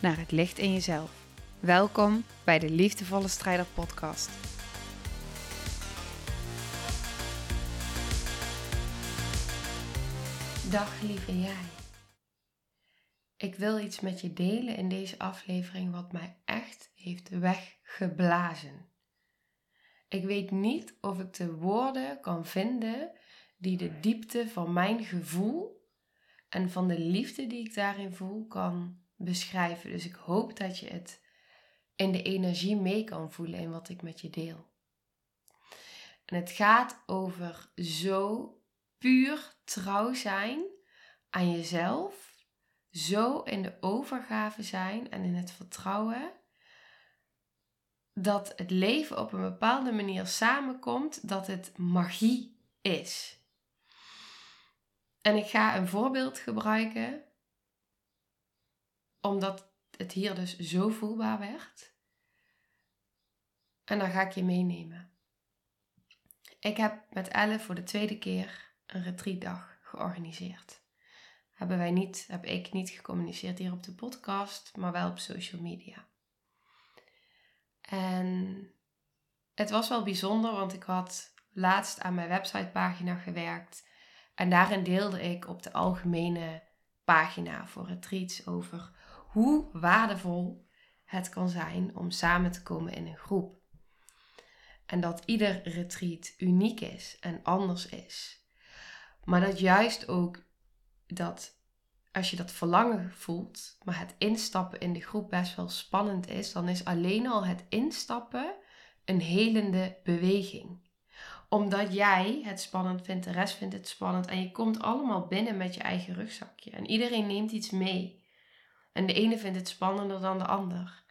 naar het licht in jezelf. Welkom bij de Liefdevolle Strijder Podcast. Dag lieve jij. Ik wil iets met je delen in deze aflevering wat mij echt heeft weggeblazen. Ik weet niet of ik de woorden kan vinden die de diepte van mijn gevoel en van de liefde die ik daarin voel kan beschrijven. Dus ik hoop dat je het in de energie mee kan voelen in wat ik met je deel. En het gaat over zo puur trouw zijn aan jezelf, zo in de overgave zijn en in het vertrouwen dat het leven op een bepaalde manier samenkomt, dat het magie is. En ik ga een voorbeeld gebruiken, omdat het hier dus zo voelbaar werd. En dan ga ik je meenemen. Ik heb met Elle voor de tweede keer een retreatdag georganiseerd. Hebben wij niet, heb ik niet gecommuniceerd hier op de podcast, maar wel op social media. En het was wel bijzonder, want ik had laatst aan mijn websitepagina gewerkt. En daarin deelde ik op de algemene pagina voor retreats over hoe waardevol het kan zijn om samen te komen in een groep. En dat ieder retreat uniek is en anders is. Maar dat juist ook dat als je dat verlangen voelt, maar het instappen in de groep best wel spannend is, dan is alleen al het instappen een helende beweging. Omdat jij het spannend vindt, de rest vindt het spannend en je komt allemaal binnen met je eigen rugzakje. En iedereen neemt iets mee. En de ene vindt het spannender dan de ander.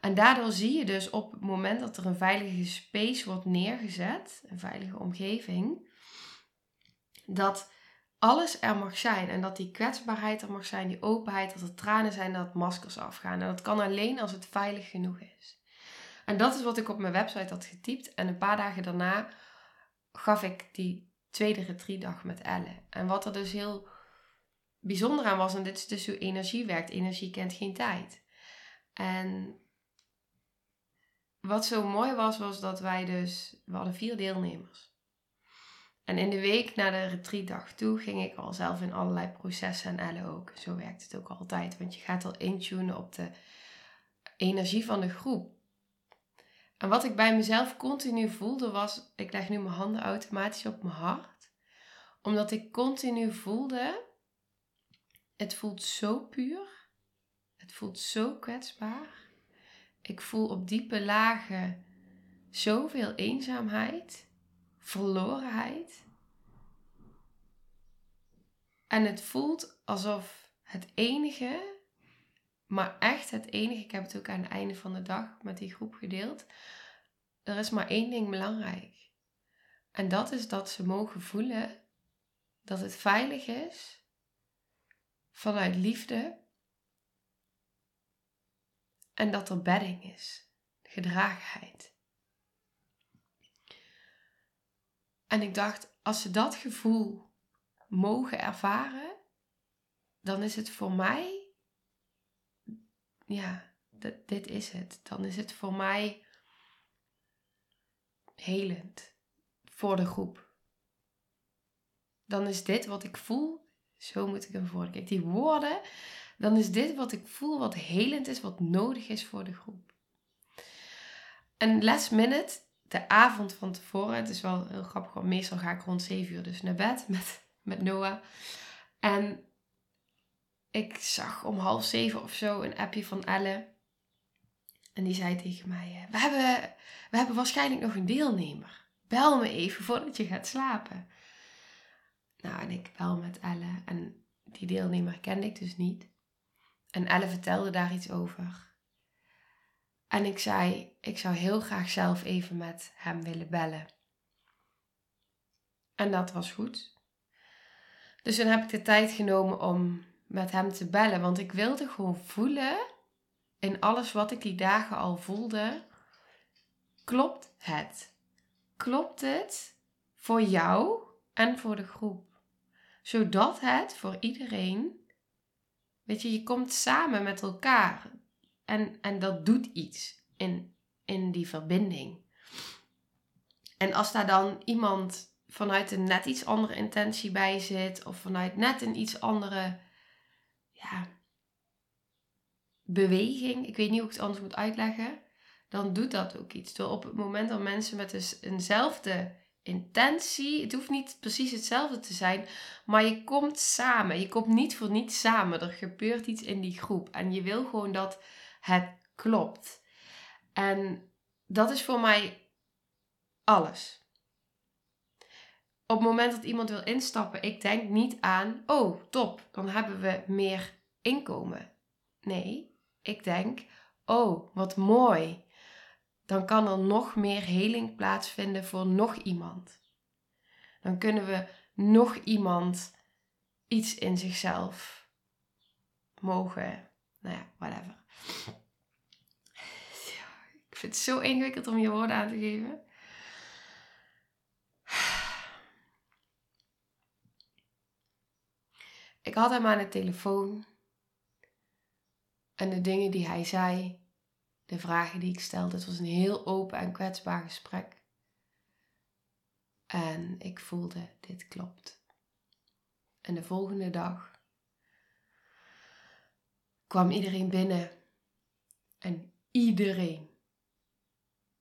En daardoor zie je dus op het moment dat er een veilige space wordt neergezet, een veilige omgeving, dat alles er mag zijn. En dat die kwetsbaarheid er mag zijn, die openheid, dat er tranen zijn, dat maskers afgaan. En dat kan alleen als het veilig genoeg is. En dat is wat ik op mijn website had getypt. En een paar dagen daarna gaf ik die tweede retreatdag met Elle. En wat er dus heel bijzonder aan was, en dit is dus hoe energie werkt. Energie kent geen tijd. En wat zo mooi was, was dat wij dus, we hadden vier deelnemers. En in de week na de retreatdag toe ging ik al zelf in allerlei processen en Elle ook. Zo werkt het ook altijd, want je gaat al intunen op de energie van de groep. En wat ik bij mezelf continu voelde was, ik leg nu mijn handen automatisch op mijn hart, omdat ik continu voelde, het voelt zo puur, het voelt zo kwetsbaar. Ik voel op diepe lagen zoveel eenzaamheid verlorenheid. En het voelt alsof het enige, maar echt het enige, ik heb het ook aan het einde van de dag met die groep gedeeld. Er is maar één ding belangrijk. En dat is dat ze mogen voelen dat het veilig is vanuit liefde en dat er bedding is, gedragenheid. En ik dacht, als ze dat gevoel mogen ervaren, dan is het voor mij, ja, dit is het. Dan is het voor mij helend voor de groep. Dan is dit wat ik voel, zo moet ik hem voorkijken. Die woorden, dan is dit wat ik voel, wat helend is, wat nodig is voor de groep. En last minute de avond van tevoren, het is wel heel grappig, want meestal ga ik rond 7 uur dus naar bed met, met Noah. En ik zag om half zeven of zo een appje van Elle. En die zei tegen mij: we hebben, we hebben waarschijnlijk nog een deelnemer. Bel me even voordat je gaat slapen. Nou, en ik bel met Elle. En die deelnemer kende ik dus niet. En Elle vertelde daar iets over. En ik zei, ik zou heel graag zelf even met hem willen bellen. En dat was goed. Dus toen heb ik de tijd genomen om met hem te bellen, want ik wilde gewoon voelen in alles wat ik die dagen al voelde, klopt het? Klopt het voor jou en voor de groep? Zodat het voor iedereen, weet je, je komt samen met elkaar en, en dat doet iets in, in die verbinding. En als daar dan iemand vanuit een net iets andere intentie bij zit, of vanuit net een iets andere ja, beweging, ik weet niet hoe ik het anders moet uitleggen, dan doet dat ook iets. Door op het moment dat mensen met dus eenzelfde intentie, het hoeft niet precies hetzelfde te zijn, maar je komt samen. Je komt niet voor niets samen. Er gebeurt iets in die groep en je wil gewoon dat het klopt. En dat is voor mij alles. Op het moment dat iemand wil instappen, ik denk niet aan, oh top, dan hebben we meer inkomen. Nee, ik denk, oh wat mooi, dan kan er nog meer heling plaatsvinden voor nog iemand. Dan kunnen we nog iemand iets in zichzelf mogen, nou ja, whatever. Ik vind het zo ingewikkeld om je woorden aan te geven. Ik had hem aan de telefoon. En de dingen die hij zei, de vragen die ik stelde, het was een heel open en kwetsbaar gesprek. En ik voelde, dit klopt. En de volgende dag kwam iedereen binnen. En iedereen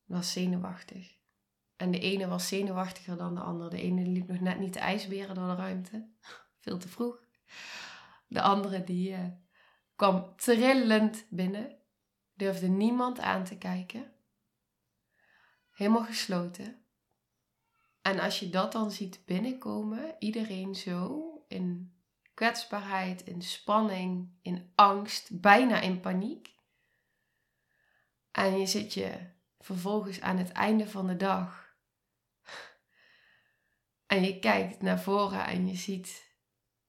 was zenuwachtig. En de ene was zenuwachtiger dan de andere. De ene liep nog net niet de ijsberen door de ruimte. Veel te vroeg. De andere die uh, kwam trillend binnen. Durfde niemand aan te kijken. Helemaal gesloten. En als je dat dan ziet binnenkomen, iedereen zo in kwetsbaarheid, in spanning, in angst, bijna in paniek. En je zit je vervolgens aan het einde van de dag. En je kijkt naar voren en je ziet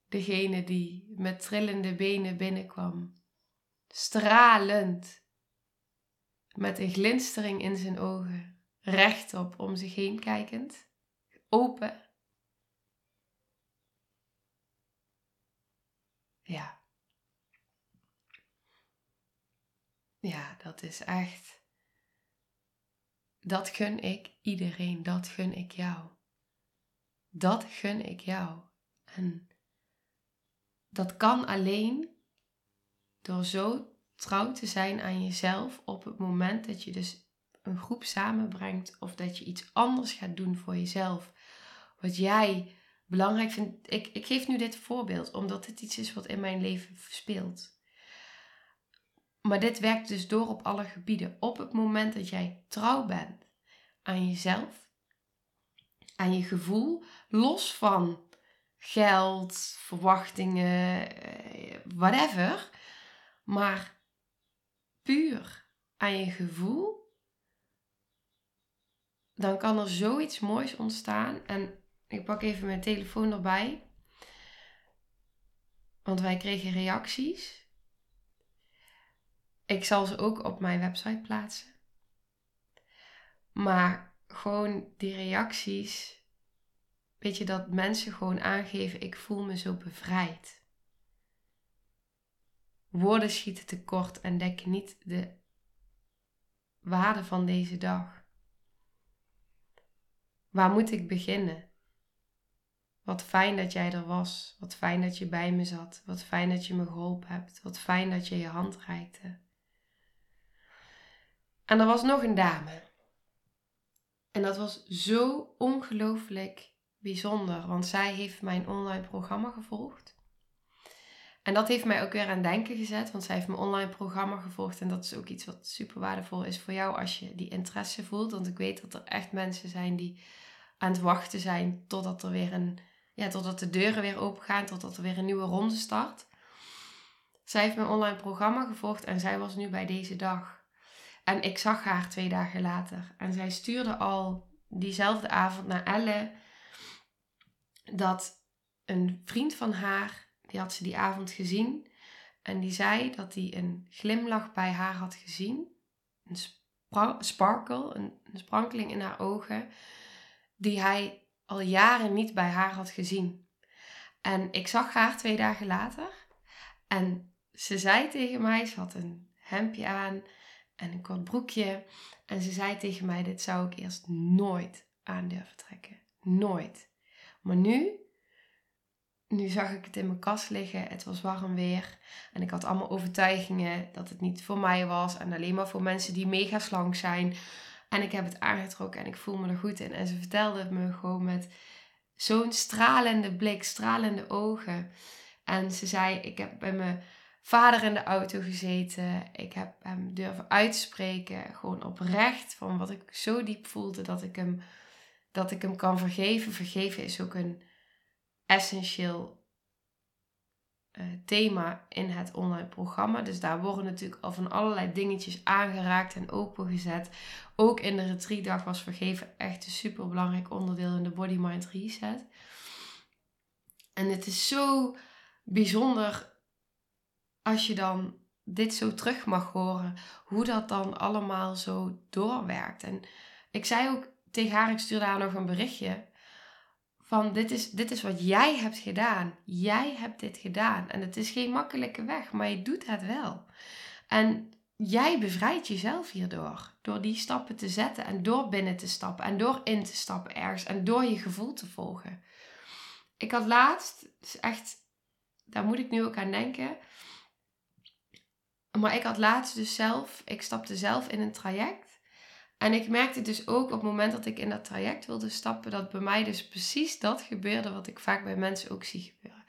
degene die met trillende benen binnenkwam. Stralend. Met een glinstering in zijn ogen. Rechtop om zich heen kijkend. Open. Ja. Ja, dat is echt. Dat gun ik iedereen. Dat gun ik jou. Dat gun ik jou. En dat kan alleen door zo trouw te zijn aan jezelf op het moment dat je dus een groep samenbrengt of dat je iets anders gaat doen voor jezelf. Wat jij belangrijk vindt. Ik, ik geef nu dit voorbeeld omdat het iets is wat in mijn leven speelt. Maar dit werkt dus door op alle gebieden. Op het moment dat jij trouw bent aan jezelf, aan je gevoel, los van geld, verwachtingen, eh, whatever. Maar puur aan je gevoel, dan kan er zoiets moois ontstaan. En ik pak even mijn telefoon erbij. Want wij kregen reacties. Ik zal ze ook op mijn website plaatsen. Maar gewoon die reacties Weet je dat mensen gewoon aangeven: ik voel me zo bevrijd. Woorden schieten tekort en dekken niet de waarde van deze dag. Waar moet ik beginnen? Wat fijn dat jij er was. Wat fijn dat je bij me zat. Wat fijn dat je me geholpen hebt. Wat fijn dat je je hand reikte. En er was nog een dame. En dat was zo ongelooflijk bijzonder, want zij heeft mijn online programma gevolgd. En dat heeft mij ook weer aan denken gezet, want zij heeft mijn online programma gevolgd. En dat is ook iets wat super waardevol is voor jou als je die interesse voelt. Want ik weet dat er echt mensen zijn die aan het wachten zijn totdat er weer een, ja, totdat de deuren weer open gaan, totdat er weer een nieuwe ronde start. Zij heeft mijn online programma gevolgd en zij was nu bij deze dag. En ik zag haar twee dagen later. En zij stuurde al diezelfde avond naar Elle dat een vriend van haar, die had ze die avond gezien. En die zei dat hij een glimlach bij haar had gezien. Een sparkle, een, sprankeling in haar ogen. Die hij al jaren niet bij haar had gezien. En ik zag haar twee dagen later. En ze zei tegen mij, ze had een hemdje aan en een kort broekje. En ze zei tegen mij, dit zou ik eerst nooit aan durven trekken. Nooit. Maar nu, nu zag ik het in mijn kast liggen. Het was warm weer. En ik had allemaal overtuigingen dat het niet voor mij was. En alleen maar voor mensen die mega slank zijn. En ik heb het aangetrokken en ik voel me er goed in. En ze vertelde het me gewoon met zo'n stralende blik, stralende ogen. En ze zei: Ik heb bij mijn vader in de auto gezeten. Ik heb hem durven uitspreken. Gewoon oprecht van wat ik zo diep voelde dat ik hem, dat ik hem kan vergeven. Vergeven is ook een essentieel uh, thema in het online programma. Dus daar worden natuurlijk al van allerlei dingetjes aangeraakt en opengezet. Ook in de retreatdag was vergeven echt een super belangrijk onderdeel in de Body Mind Reset. En het is zo bijzonder als je dan dit zo terug mag horen, hoe dat dan allemaal zo doorwerkt. En ik zei ook tegen haar, ik stuurde haar nog een berichtje van dit is, dit is wat jij hebt gedaan. Jij hebt dit gedaan. En het is geen makkelijke weg, maar je doet het wel. En jij bevrijdt jezelf hierdoor. Door die stappen te zetten en door binnen te stappen en door in te stappen ergens en door je gevoel te volgen. Ik had laatst, echt, daar moet ik nu ook aan denken. Maar ik had laatst dus zelf, ik stapte zelf in een traject. En ik merkte dus ook op het moment dat ik in dat traject wilde stappen, dat bij mij dus precies dat gebeurde wat ik vaak bij mensen ook zie gebeuren.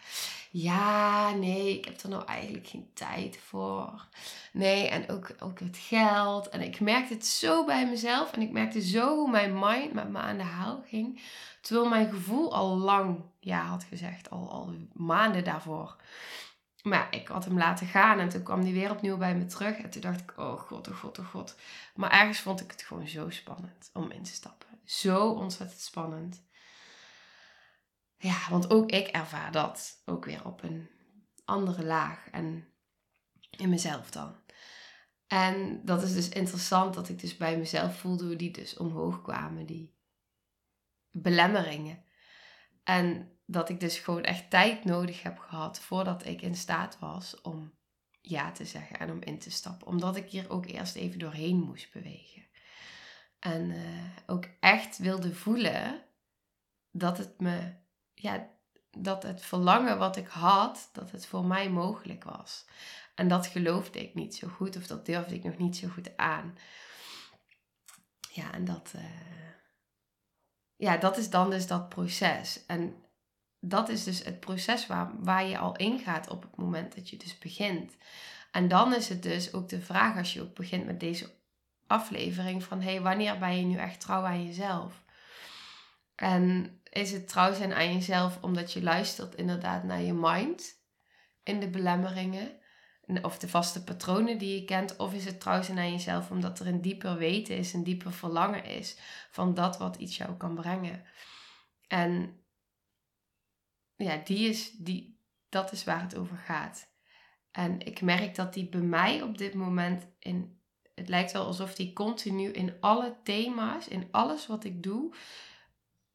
Ja, nee, ik heb er nou eigenlijk geen tijd voor. Nee, en ook, ook het geld. En ik merkte het zo bij mezelf. En ik merkte zo hoe mijn mind met me aan de haal ging. Terwijl mijn gevoel al lang ja had gezegd, al, al maanden daarvoor. Maar ik had hem laten gaan en toen kwam hij weer opnieuw bij me terug. En toen dacht ik, oh god, oh god, oh god. Maar ergens vond ik het gewoon zo spannend om in te stappen. Zo ontzettend spannend. Ja, want ook ik ervaar dat ook weer op een andere laag. En in mezelf dan. En dat is dus interessant dat ik dus bij mezelf voelde hoe die dus omhoog kwamen, die belemmeringen. En dat ik dus gewoon echt tijd nodig heb gehad voordat ik in staat was om ja te zeggen en om in te stappen. Omdat ik hier ook eerst even doorheen moest bewegen. En uh, ook echt wilde voelen dat het me, ja, dat het verlangen wat ik had, dat het voor mij mogelijk was. En dat geloofde ik niet zo goed, of dat durfde ik nog niet zo goed aan. Ja, en dat, uh, ja, dat is dan dus dat proces. En dat is dus het proces waar, waar je al ingaat op het moment dat je dus begint. En dan is het dus ook de vraag als je ook begint met deze aflevering van hey, wanneer ben je nu echt trouw aan jezelf? En is het trouw zijn aan jezelf omdat je luistert inderdaad naar je mind in de belemmeringen of de vaste patronen die je kent, of is het trouw zijn aan jezelf omdat er een dieper weten is, een dieper verlangen is van dat wat iets jou kan brengen. En ja, die is, die, dat is waar het over gaat. En ik merk dat die bij mij op dit moment in. Het lijkt wel alsof die continu in alle thema's, in alles wat ik doe,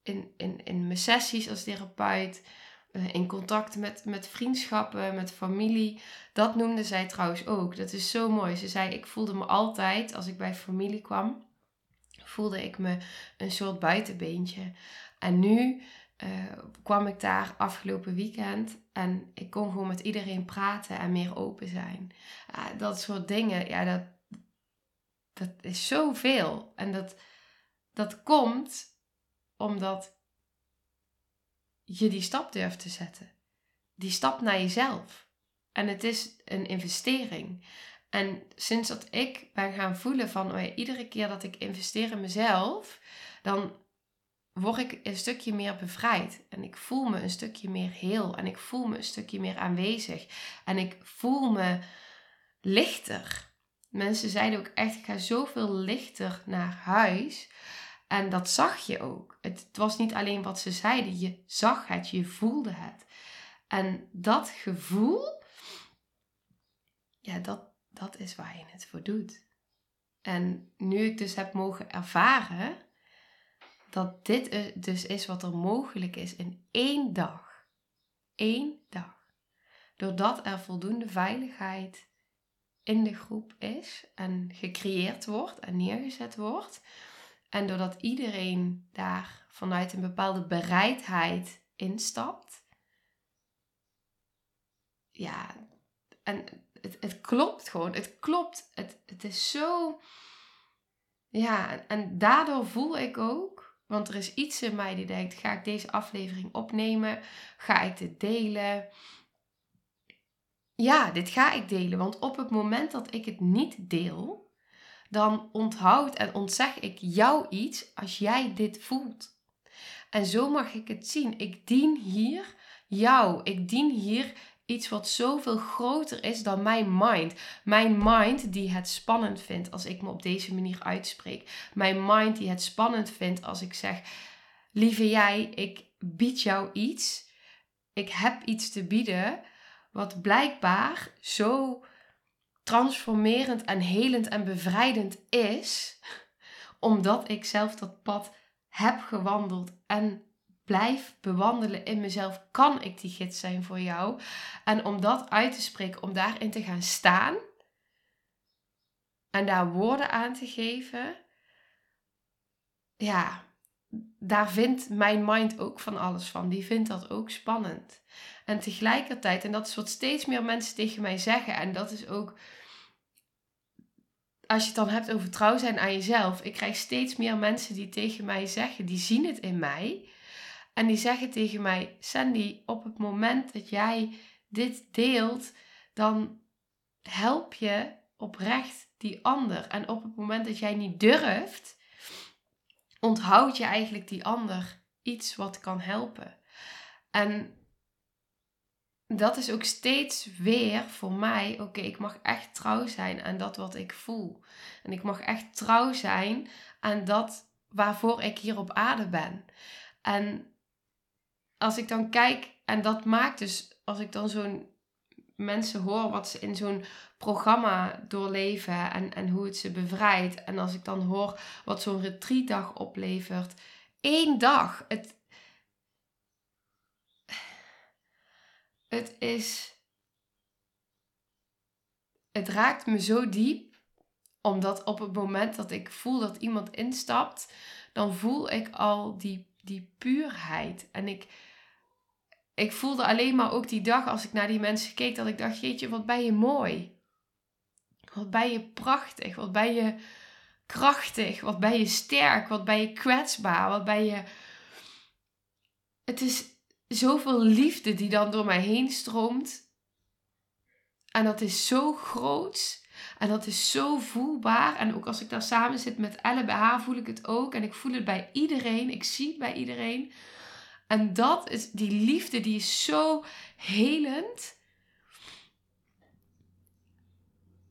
in, in, in mijn sessies als therapeut, eh, in contact met, met vriendschappen, met familie. Dat noemde zij trouwens ook. Dat is zo mooi. Ze zei: Ik voelde me altijd, als ik bij familie kwam, voelde ik me een soort buitenbeentje. En nu uh, kwam ik daar afgelopen weekend en ik kon gewoon met iedereen praten en meer open zijn. Uh, dat soort dingen, ja, dat, dat is zoveel. En dat, dat komt omdat je die stap durft te zetten. Die stap naar jezelf. En het is een investering. En sinds dat ik ben gaan voelen van oh ja, iedere keer dat ik investeer in mezelf, dan word ik een stukje meer bevrijd. En ik voel me een stukje meer heel. En ik voel me een stukje meer aanwezig. En ik voel me lichter. Mensen zeiden ook echt, ik ga zoveel lichter naar huis. En dat zag je ook. Het, het was niet alleen wat ze zeiden, je zag het, je voelde het. En dat gevoel, ja, dat, dat is waar je het voor doet. En nu ik dus heb mogen ervaren dat dit dus is wat er mogelijk is in één dag. Eén dag. Doordat er voldoende veiligheid in de groep is en gecreëerd wordt en neergezet wordt. En doordat iedereen daar vanuit een bepaalde bereidheid instapt. Ja, en het, het klopt gewoon. Het klopt. Het, het is zo. Ja, en daardoor voel ik ook. Want er is iets in mij die denkt: ga ik deze aflevering opnemen? Ga ik dit delen? Ja, dit ga ik delen. Want op het moment dat ik het niet deel, dan onthoud en ontzeg ik jou iets als jij dit voelt. En zo mag ik het zien. Ik dien hier jou. Ik dien hier iets wat zoveel groter is dan mijn mind. Mijn mind die het spannend vindt als ik me op deze manier uitspreek. Mijn mind die het spannend vindt als ik zeg: Lieve jij, ik bied jou iets. Ik heb iets te bieden wat blijkbaar zo transformerend en helend en bevrijdend is, omdat ik zelf dat pad heb gewandeld en blijf bewandelen in mezelf, kan ik die gids zijn voor jou. En om dat uit te spreken, om daarin te gaan staan en daar woorden aan te geven, ja, daar vindt mijn mind ook van alles van. Die vindt dat ook spannend. En tegelijkertijd, en dat is wat steeds meer mensen tegen mij zeggen, en dat is ook als je het dan hebt over trouw zijn aan jezelf. Ik krijg steeds meer mensen die tegen mij zeggen, die zien het in mij. En die zeggen tegen mij: Sandy, op het moment dat jij dit deelt, dan help je oprecht die ander. En op het moment dat jij niet durft, onthoud je eigenlijk die ander iets wat kan helpen. En dat is ook steeds weer voor mij: oké, ik mag echt trouw zijn aan dat wat ik voel. En ik mag echt trouw zijn aan dat waarvoor ik hier op aarde ben. En als ik dan kijk, en dat maakt dus, als ik dan zo'n mensen hoor wat ze in zo'n programma doorleven en, en hoe het ze bevrijdt. En als ik dan hoor wat zo'n retreatdag oplevert. één dag. Het, het is. Het raakt me zo diep, omdat op het moment dat ik voel dat iemand instapt, dan voel ik al die, die puurheid. En ik ik voelde alleen maar ook die dag als ik naar die mensen keek, dat ik dacht, jeetje, wat ben je mooi. Wat ben je prachtig. Wat ben je krachtig. Wat ben je sterk. Wat ben je kwetsbaar. Wat ben je... Het is zoveel liefde die dan door mij heen stroomt. En dat is zo groot. En dat is zo voelbaar. En ook als ik daar samen zit met Elle bij haar, voel ik het ook. En ik voel het bij iedereen. Ik zie het bij iedereen. En dat is die liefde, die is zo helend.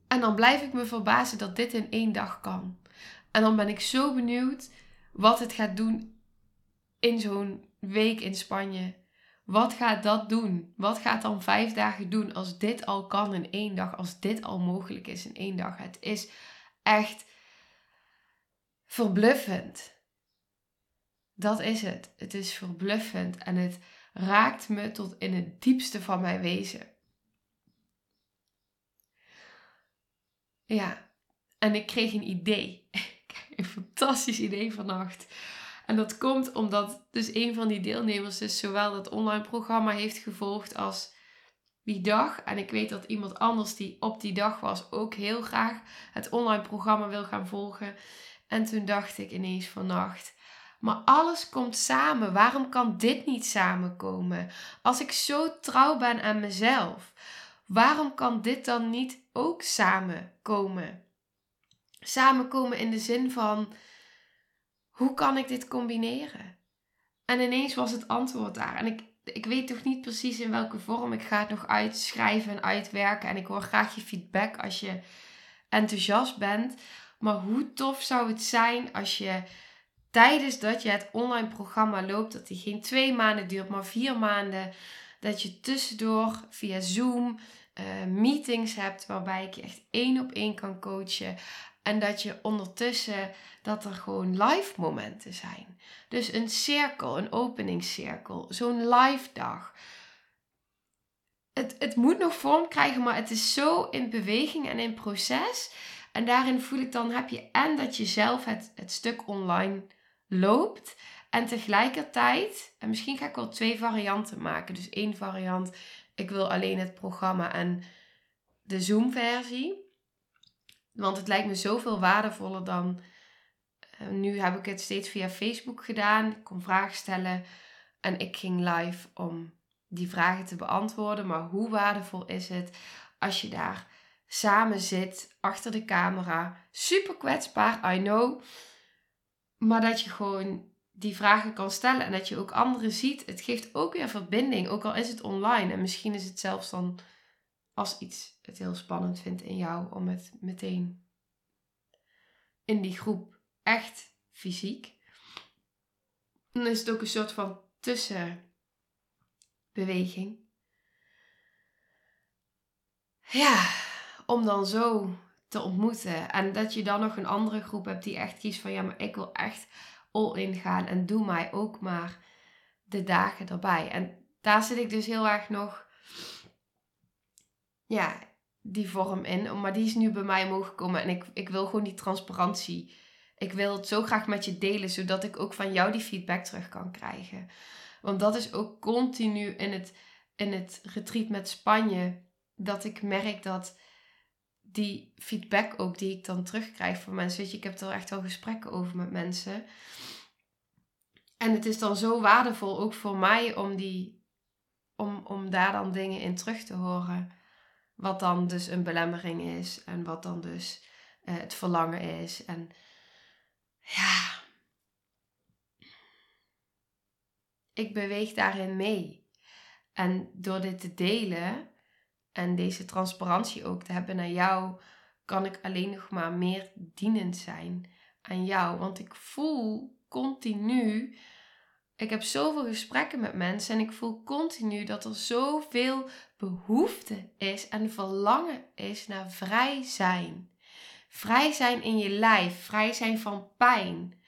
En dan blijf ik me verbazen dat dit in één dag kan. En dan ben ik zo benieuwd wat het gaat doen in zo'n week in Spanje. Wat gaat dat doen? Wat gaat dan vijf dagen doen als dit al kan in één dag? Als dit al mogelijk is in één dag? Het is echt verbluffend. Dat is het. Het is verbluffend en het raakt me tot in het diepste van mijn wezen. Ja, en ik kreeg een idee. een fantastisch idee vannacht. En dat komt omdat dus een van die deelnemers dus zowel het online programma heeft gevolgd als die dag. En ik weet dat iemand anders die op die dag was ook heel graag het online programma wil gaan volgen. En toen dacht ik ineens vannacht, maar alles komt samen. Waarom kan dit niet samenkomen? Als ik zo trouw ben aan mezelf, waarom kan dit dan niet ook samenkomen? Samenkomen in de zin van: hoe kan ik dit combineren? En ineens was het antwoord daar. En ik, ik weet toch niet precies in welke vorm. Ik ga het nog uitschrijven en uitwerken. En ik hoor graag je feedback als je enthousiast bent. Maar hoe tof zou het zijn als je tijdens dat je het online programma loopt, dat die geen twee maanden duurt, maar vier maanden, dat je tussendoor via Zoom uh, meetings hebt waarbij ik je echt één op één kan coachen. En dat je ondertussen dat er gewoon live momenten zijn. Dus een cirkel, een openingscirkel, zo'n live dag. Het, het moet nog vorm krijgen, maar het is zo in beweging en in proces. En daarin voel ik dan, heb je en dat je zelf het, het stuk online loopt. En tegelijkertijd, en misschien ga ik wel twee varianten maken. Dus één variant, ik wil alleen het programma en de Zoom-versie. Want het lijkt me zoveel waardevoller dan. Eh, nu heb ik het steeds via Facebook gedaan. Ik kon vragen stellen en ik ging live om die vragen te beantwoorden. Maar hoe waardevol is het als je daar samen zit achter de camera? Super kwetsbaar, I know. Maar dat je gewoon die vragen kan stellen en dat je ook anderen ziet. Het geeft ook weer verbinding, ook al is het online. En misschien is het zelfs dan als iets het heel spannend vindt in jou om het meteen in die groep echt fysiek. Dan is het ook een soort van tussenbeweging. Ja, om dan zo te ontmoeten. En dat je dan nog een andere groep hebt die echt kiest van ja, maar ik wil echt all in gaan en doe mij ook maar de dagen erbij. En daar zit ik dus heel erg nog, ja, die vorm in. Maar die is nu bij mij mogen komen en ik, ik wil gewoon die transparantie. Ik wil het zo graag met je delen, zodat ik ook van jou die feedback terug kan krijgen. Want dat is ook continu in het, in het retreat met Spanje, dat ik merk dat die feedback ook die ik dan terugkrijg van mensen. Weet je, ik heb er echt wel gesprekken over met mensen. En het is dan zo waardevol ook voor mij om, die, om, om daar dan dingen in terug te horen. Wat dan dus een belemmering is en wat dan dus uh, het verlangen is. En ja, ik beweeg daarin mee. En door dit te delen en deze transparantie ook te hebben naar jou, kan ik alleen nog maar meer dienend zijn aan jou. Want ik voel continu. Ik heb zoveel gesprekken met mensen en ik voel continu dat er zoveel behoefte is en verlangen is naar vrij zijn. Vrij zijn in je lijf, vrij zijn van pijn.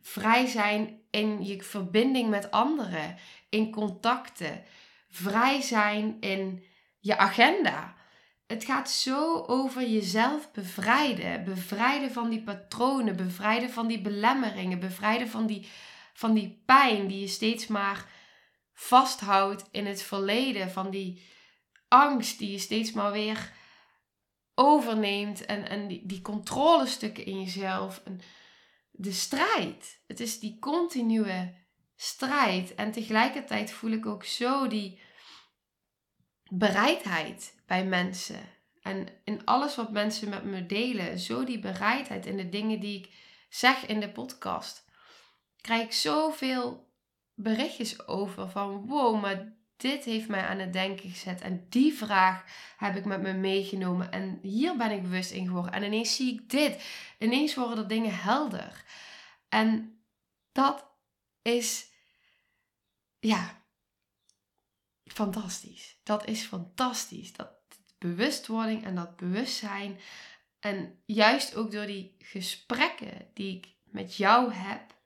Vrij zijn in je verbinding met anderen, in contacten. Vrij zijn in je agenda. Het gaat zo over jezelf bevrijden. Bevrijden van die patronen, bevrijden van die belemmeringen, bevrijden van die, van die pijn die je steeds maar vasthoudt in het verleden. Van die angst die je steeds maar weer overneemt. En, en die, die controlestukken in jezelf. En de strijd. Het is die continue strijd. En tegelijkertijd voel ik ook zo die bereidheid bij mensen. En in alles wat mensen met me delen, zo die bereidheid in de dingen die ik zeg in de podcast, krijg ik zoveel berichtjes over van wow, maar dit heeft mij aan het denken gezet en die vraag heb ik met me meegenomen en hier ben ik bewust in geworden en ineens zie ik dit, ineens worden er dingen helder. En dat is ja, fantastisch. Dat is fantastisch. Dat bewustwording en dat bewustzijn. En juist ook door die gesprekken die ik met jou heb,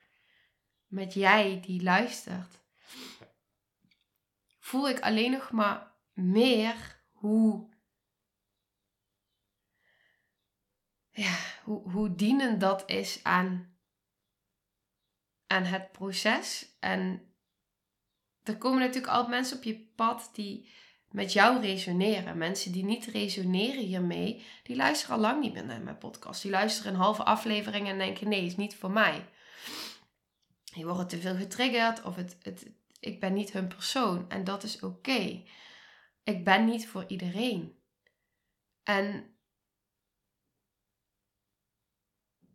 met jij die luistert, voel ik alleen nog maar meer hoe, ja, hoe, hoe dienend dat is aan, aan het proces. En er komen natuurlijk altijd mensen op je pad die met jou resoneren. Mensen die niet resoneren hiermee, die luisteren al lang niet meer naar mijn podcast. Die luisteren een halve aflevering en denken: nee, is niet voor mij. Die worden te veel getriggerd of het, het, ik ben niet hun persoon. En dat is oké. Ik ben niet voor iedereen. En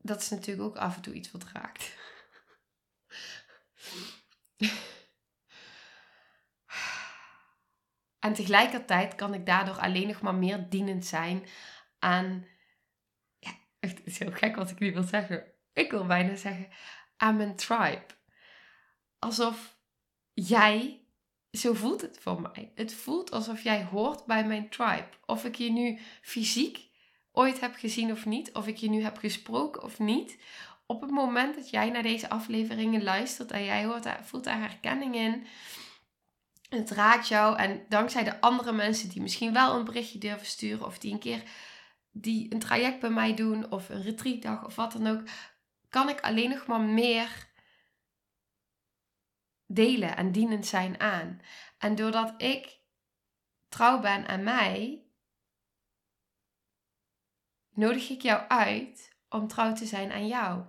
dat is natuurlijk ook af en toe iets wat raakt. en tegelijkertijd kan ik daardoor alleen nog maar meer dienend zijn aan. Ja, het is heel gek wat ik nu wil zeggen. Ik wil bijna zeggen aan mijn tribe. Alsof jij, zo voelt het voor mij. Het voelt alsof jij hoort bij mijn tribe. Of ik je nu fysiek ooit heb gezien of niet, of ik je nu heb gesproken of niet. Op het moment dat jij naar deze afleveringen luistert en jij hoort, voelt daar herkenning in, het raakt jou en dankzij de andere mensen die misschien wel een berichtje durven sturen of die een keer die een traject bij mij doen of een retreatdag of wat dan ook, kan ik alleen nog maar meer delen en dienend zijn aan. En doordat ik trouw ben aan mij, nodig ik jou uit om trouw te zijn aan jou.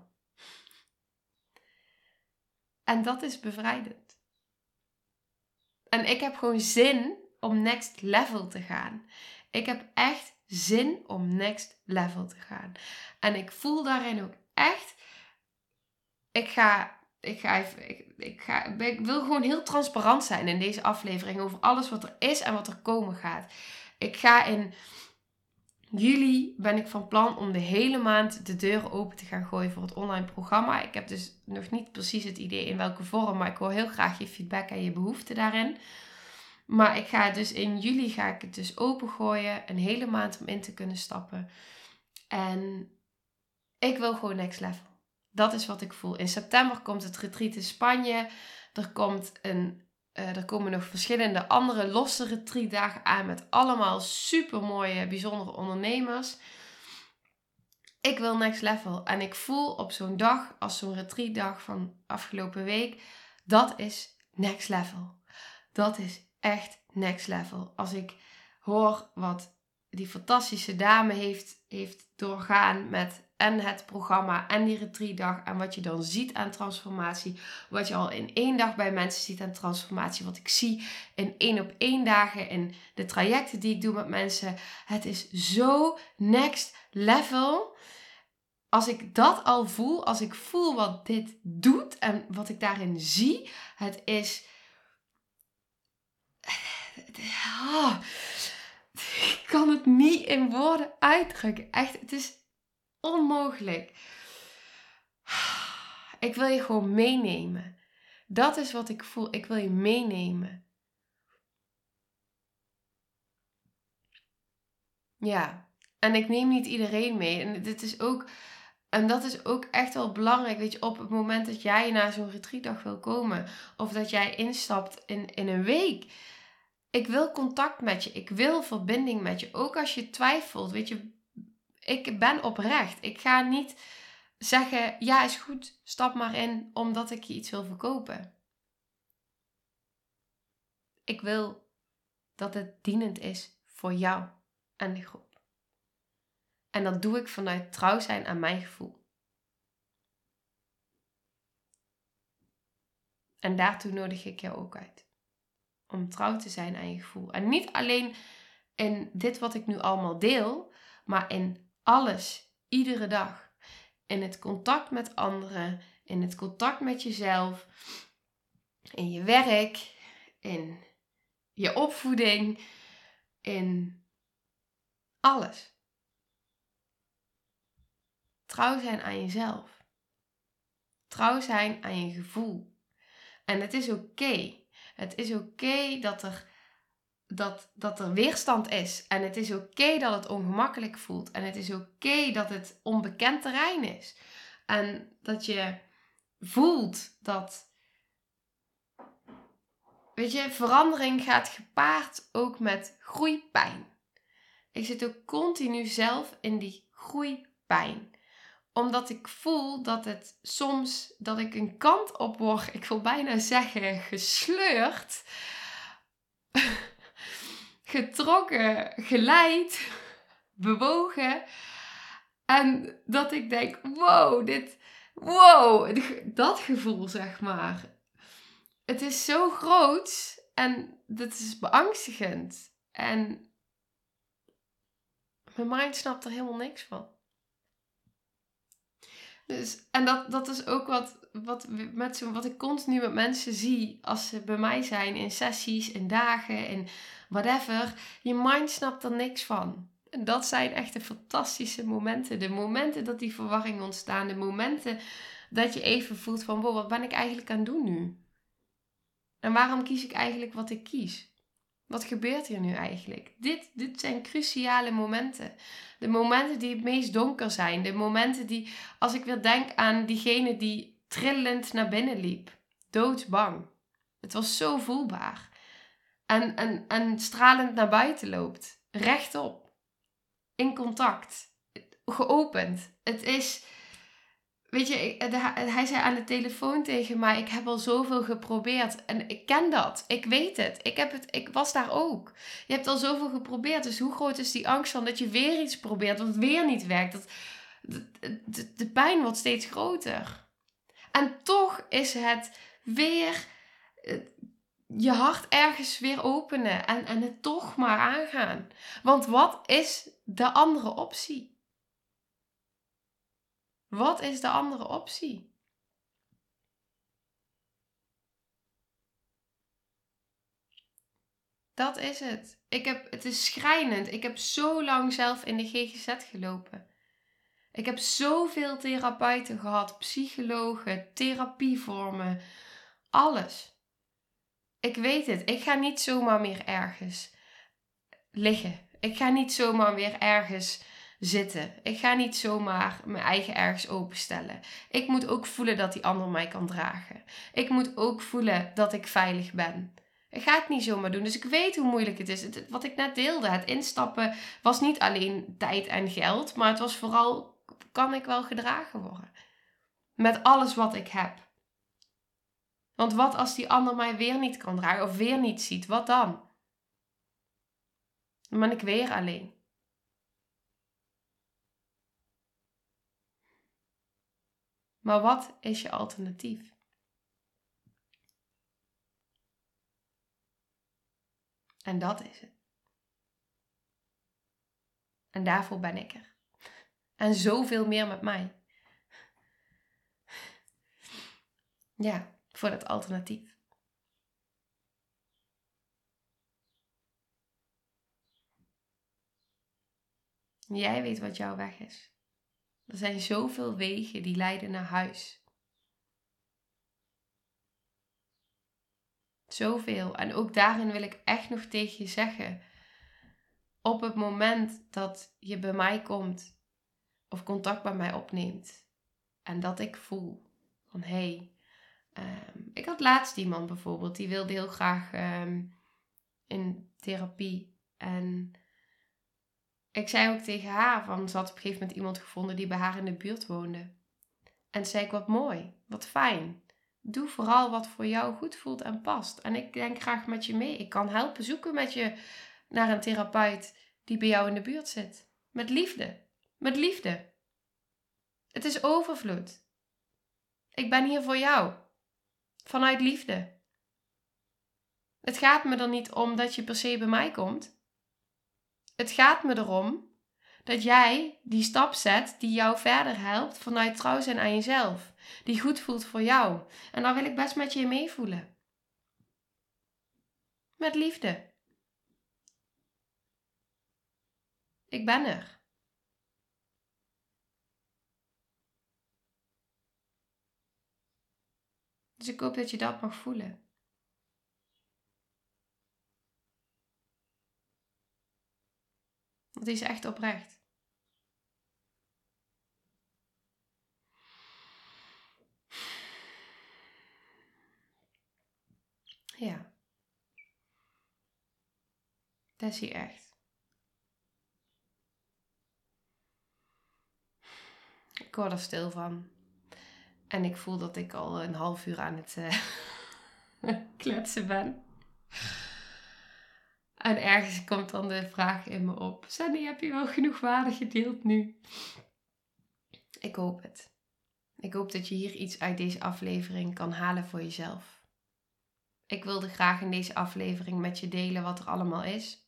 En dat is bevrijdend. En ik heb gewoon zin om next level te gaan. Ik heb echt zin om next level te gaan. En ik voel daarin ook echt. Ik ga. Ik, ga ik, ga, ik wil gewoon heel transparant zijn in deze aflevering over alles wat er is en wat er komen gaat. Ik ga in juli ben ik van plan om de hele maand de deuren open te gaan gooien voor het online programma. Ik heb dus nog niet precies het idee in welke vorm, maar ik hoor heel graag je feedback en je behoeften daarin. Maar ik ga dus in juli ga ik het dus opengooien. Een hele maand om in te kunnen stappen. En ik wil gewoon next level. Dat is wat ik voel. In september komt het retreat in Spanje. Er, komt een, uh, er komen nog verschillende andere losse retreatdagen aan. Met allemaal super mooie, bijzondere ondernemers. Ik wil next level. En ik voel op zo'n dag, als zo'n retreatdag van afgelopen week. Dat is next level. Dat is echt next level. Als ik hoor wat die fantastische dame heeft, heeft doorgaan met en het programma en die retreatdag. En wat je dan ziet aan transformatie. Wat je al in één dag bij mensen ziet aan transformatie. Wat ik zie in één op één dagen in de trajecten die ik doe met mensen. Het is zo next level. Als ik dat al voel, als ik voel wat dit doet en wat ik daarin zie. Het is oh, ik kan het niet in woorden uitdrukken. Echt, het is onmogelijk. Ik wil je gewoon meenemen. Dat is wat ik voel. Ik wil je meenemen. Ja, en ik neem niet iedereen mee. En dit is ook, en dat is ook echt wel belangrijk. Weet je, op het moment dat jij naar zo'n retreatdag wil komen, of dat jij instapt in, in een week ik wil contact met je. Ik wil verbinding met je. Ook als je twijfelt. Weet je, ik ben oprecht. Ik ga niet zeggen: ja, is goed, stap maar in omdat ik je iets wil verkopen. Ik wil dat het dienend is voor jou en de groep. En dat doe ik vanuit trouw zijn aan mijn gevoel. En daartoe nodig ik jou ook uit om trouw te zijn aan je gevoel. En niet alleen in dit wat ik nu allemaal deel, maar in alles, iedere dag. In het contact met anderen, in het contact met jezelf, in je werk, in je opvoeding, in alles. Trouw zijn aan jezelf. Trouw zijn aan je gevoel. En het is oké het is oké dat, er, dat, dat er weerstand is. En het is oké dat het ongemakkelijk voelt. En het is oké dat het onbekend terrein is. En dat je voelt dat. Weet je, verandering gaat gepaard ook met groeipijn. Ik zit ook continu zelf in die groeipijn omdat ik voel dat het soms dat ik een kant op word, ik wil bijna zeggen gesleurd, getrokken, geleid, bewogen. En dat ik denk, wow, dit, wow, dat gevoel zeg maar. Het is zo groot en dat is beangstigend. En mijn mind snapt er helemaal niks van. Dus, en dat, dat is ook wat, wat, met wat ik continu met mensen zie als ze bij mij zijn in sessies, in dagen, in whatever. Je mind snapt er niks van. En dat zijn echt de fantastische momenten. De momenten dat die verwarring ontstaan. De momenten dat je even voelt van, wat ben ik eigenlijk aan het doen nu? En waarom kies ik eigenlijk wat ik kies? Wat gebeurt hier nu eigenlijk? Dit, dit zijn cruciale momenten. De momenten die het meest donker zijn. De momenten die, als ik weer denk aan diegene die trillend naar binnen liep. Doodsbang. Het was zo voelbaar. En, en, en stralend naar buiten loopt. Rechtop. In contact. Geopend. Het is Weet je, hij zei aan de telefoon tegen mij: Ik heb al zoveel geprobeerd. En ik ken dat. Ik weet het. Ik, heb het. ik was daar ook. Je hebt al zoveel geprobeerd. Dus hoe groot is die angst van dat je weer iets probeert, wat weer niet werkt? Dat, de, de pijn wordt steeds groter. En toch is het weer eh, je hart ergens weer openen en, en het toch maar aangaan. Want wat is de andere optie? Wat is de andere optie? Dat is het. Ik heb, het is schrijnend. Ik heb zo lang zelf in de GGZ gelopen. Ik heb zoveel therapeuten gehad, psychologen, therapievormen, alles. Ik weet het. Ik ga niet zomaar meer ergens liggen. Ik ga niet zomaar weer ergens zitten. Ik ga niet zomaar mijn eigen ergens openstellen. Ik moet ook voelen dat die ander mij kan dragen. Ik moet ook voelen dat ik veilig ben. Ik ga het niet zomaar doen. Dus ik weet hoe moeilijk het is. wat ik net deelde, het instappen was niet alleen tijd en geld, maar het was vooral: kan ik wel gedragen worden? Met alles wat ik heb. Want wat als die ander mij weer niet kan dragen of weer niet ziet? Wat dan? Dan ben ik weer alleen. Maar wat is je alternatief? En dat is het. En daarvoor ben ik er. En zoveel meer met mij. Ja, voor dat alternatief. Jij weet wat jouw weg is. Er zijn zoveel wegen die leiden naar huis. Zoveel. En ook daarin wil ik echt nog tegen je zeggen. Op het moment dat je bij mij komt of contact bij mij opneemt en dat ik voel van hé, hey, ehm, ik had laatst iemand bijvoorbeeld die wilde heel graag um, in therapie en ik zei ook tegen haar van ze had op een gegeven moment iemand gevonden die bij haar in de buurt woonde. En zei ik wat mooi, wat fijn. Doe vooral wat voor jou goed voelt en past. En ik denk graag met je mee. Ik kan helpen zoeken met je naar een therapeut die bij jou in de buurt zit. Met liefde. Met liefde. Het is overvloed. Ik ben hier voor jou. Vanuit liefde. Het gaat me er niet om dat je per se bij mij komt. Het gaat me erom dat jij die stap zet die jou verder helpt vanuit trouw zijn aan jezelf. Die goed voelt voor jou. En dan wil ik best met je meevoelen. Met liefde. Ik ben er. Dus ik hoop dat je dat mag voelen. Die is echt oprecht. Ja. Dat is hij echt. Ik word er stil van. En ik voel dat ik al een half uur aan het uh, kletsen ben. En ergens komt dan de vraag in me op: Sandy, heb je wel genoeg waarde gedeeld nu? Ik hoop het. Ik hoop dat je hier iets uit deze aflevering kan halen voor jezelf. Ik wilde graag in deze aflevering met je delen wat er allemaal is.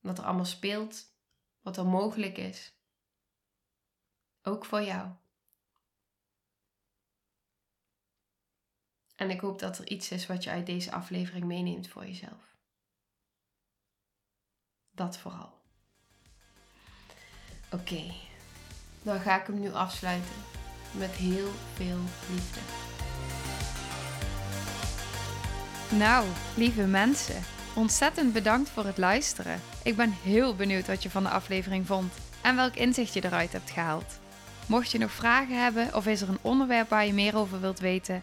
Wat er allemaal speelt, wat er mogelijk is. Ook voor jou. En ik hoop dat er iets is wat je uit deze aflevering meeneemt voor jezelf. Dat vooral. Oké, dan ga ik hem nu afsluiten met heel veel liefde. Nou, lieve mensen, ontzettend bedankt voor het luisteren. Ik ben heel benieuwd wat je van de aflevering vond en welk inzicht je eruit hebt gehaald. Mocht je nog vragen hebben of is er een onderwerp waar je meer over wilt weten,